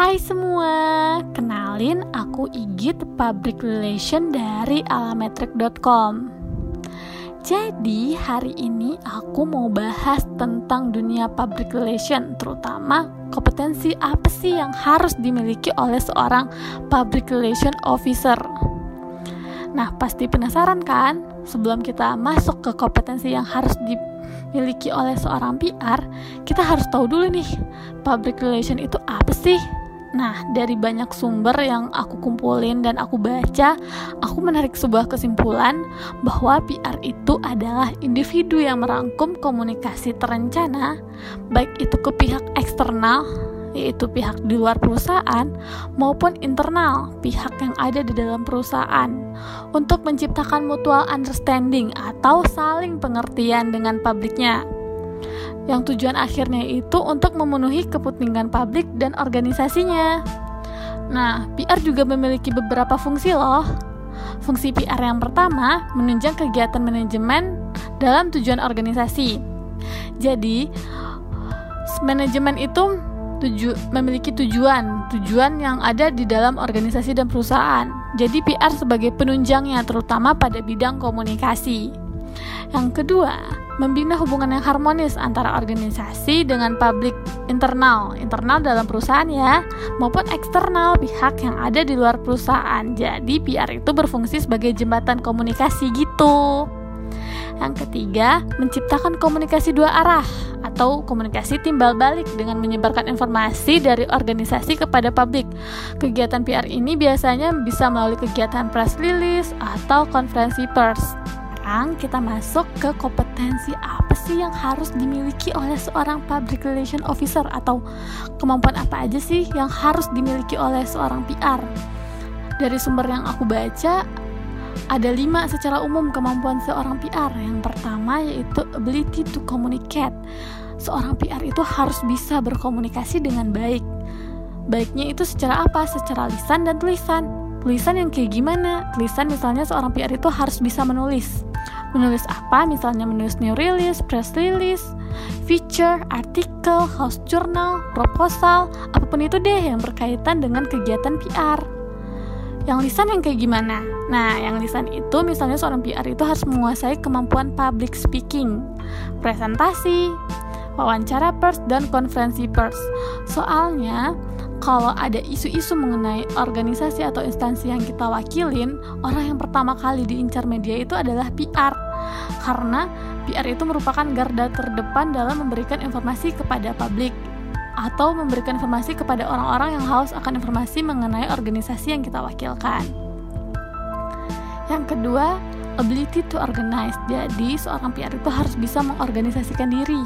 Hai semua, kenalin aku Igit Public Relation dari alametric.com Jadi hari ini aku mau bahas tentang dunia public relation Terutama kompetensi apa sih yang harus dimiliki oleh seorang public relation officer Nah pasti penasaran kan? Sebelum kita masuk ke kompetensi yang harus dimiliki oleh seorang PR Kita harus tahu dulu nih Public relation itu apa sih? Nah, dari banyak sumber yang aku kumpulin dan aku baca, aku menarik sebuah kesimpulan bahwa PR itu adalah individu yang merangkum komunikasi terencana, baik itu ke pihak eksternal, yaitu pihak di luar perusahaan, maupun internal, pihak yang ada di dalam perusahaan, untuk menciptakan mutual understanding atau saling pengertian dengan publiknya yang tujuan akhirnya itu untuk memenuhi kepentingan publik dan organisasinya. Nah, PR juga memiliki beberapa fungsi loh. Fungsi PR yang pertama, menunjang kegiatan manajemen dalam tujuan organisasi. Jadi, manajemen itu tuju memiliki tujuan, tujuan yang ada di dalam organisasi dan perusahaan. Jadi PR sebagai penunjangnya terutama pada bidang komunikasi. Yang kedua, membina hubungan yang harmonis antara organisasi dengan publik internal, internal dalam perusahaan ya, maupun eksternal pihak yang ada di luar perusahaan. Jadi PR itu berfungsi sebagai jembatan komunikasi gitu. Yang ketiga, menciptakan komunikasi dua arah atau komunikasi timbal balik dengan menyebarkan informasi dari organisasi kepada publik. Kegiatan PR ini biasanya bisa melalui kegiatan press release atau konferensi pers sekarang kita masuk ke kompetensi apa sih yang harus dimiliki oleh seorang public relation officer atau kemampuan apa aja sih yang harus dimiliki oleh seorang PR. Dari sumber yang aku baca, ada lima secara umum kemampuan seorang PR. Yang pertama yaitu ability to communicate. Seorang PR itu harus bisa berkomunikasi dengan baik. Baiknya itu secara apa? Secara lisan dan tulisan. Tulisan yang kayak gimana? Tulisan misalnya seorang PR itu harus bisa menulis menulis apa misalnya menulis new release, press release, feature, artikel, house journal, proposal, apa pun itu deh yang berkaitan dengan kegiatan PR. Yang lisan yang kayak gimana? Nah, yang lisan itu misalnya seorang PR itu harus menguasai kemampuan public speaking, presentasi, wawancara pers dan konferensi pers. Soalnya kalau ada isu-isu mengenai organisasi atau instansi yang kita wakilin, orang yang pertama kali diincar media itu adalah PR. Karena PR itu merupakan garda terdepan dalam memberikan informasi kepada publik atau memberikan informasi kepada orang-orang yang haus akan informasi mengenai organisasi yang kita wakilkan. Yang kedua, ability to organize. Jadi, seorang PR itu harus bisa mengorganisasikan diri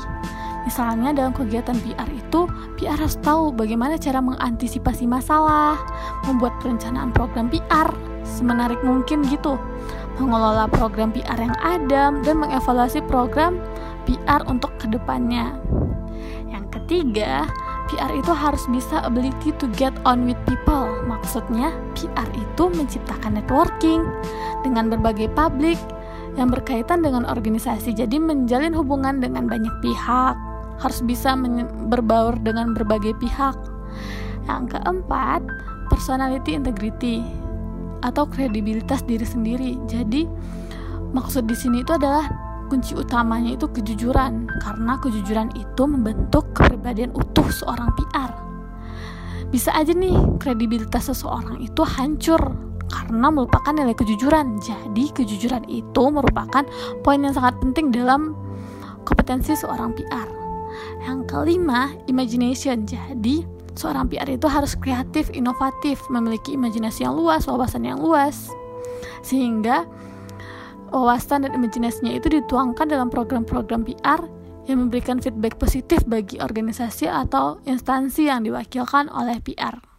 Misalnya dalam kegiatan PR itu, PR harus tahu bagaimana cara mengantisipasi masalah, membuat perencanaan program PR semenarik mungkin gitu, mengelola program PR yang ada, dan mengevaluasi program PR untuk ke depannya. Yang ketiga, PR itu harus bisa ability to get on with people. Maksudnya, PR itu menciptakan networking dengan berbagai publik yang berkaitan dengan organisasi. Jadi menjalin hubungan dengan banyak pihak harus bisa berbaur dengan berbagai pihak. Yang keempat, personality integrity atau kredibilitas diri sendiri. Jadi, maksud di sini itu adalah kunci utamanya itu kejujuran karena kejujuran itu membentuk kepribadian utuh seorang PR. Bisa aja nih kredibilitas seseorang itu hancur karena melupakan nilai kejujuran. Jadi kejujuran itu merupakan poin yang sangat penting dalam kompetensi seorang PR. Yang kelima, imagination. Jadi, seorang PR itu harus kreatif, inovatif, memiliki imajinasi yang luas, wawasan yang luas. Sehingga wawasan dan imajinasinya itu dituangkan dalam program-program PR yang memberikan feedback positif bagi organisasi atau instansi yang diwakilkan oleh PR.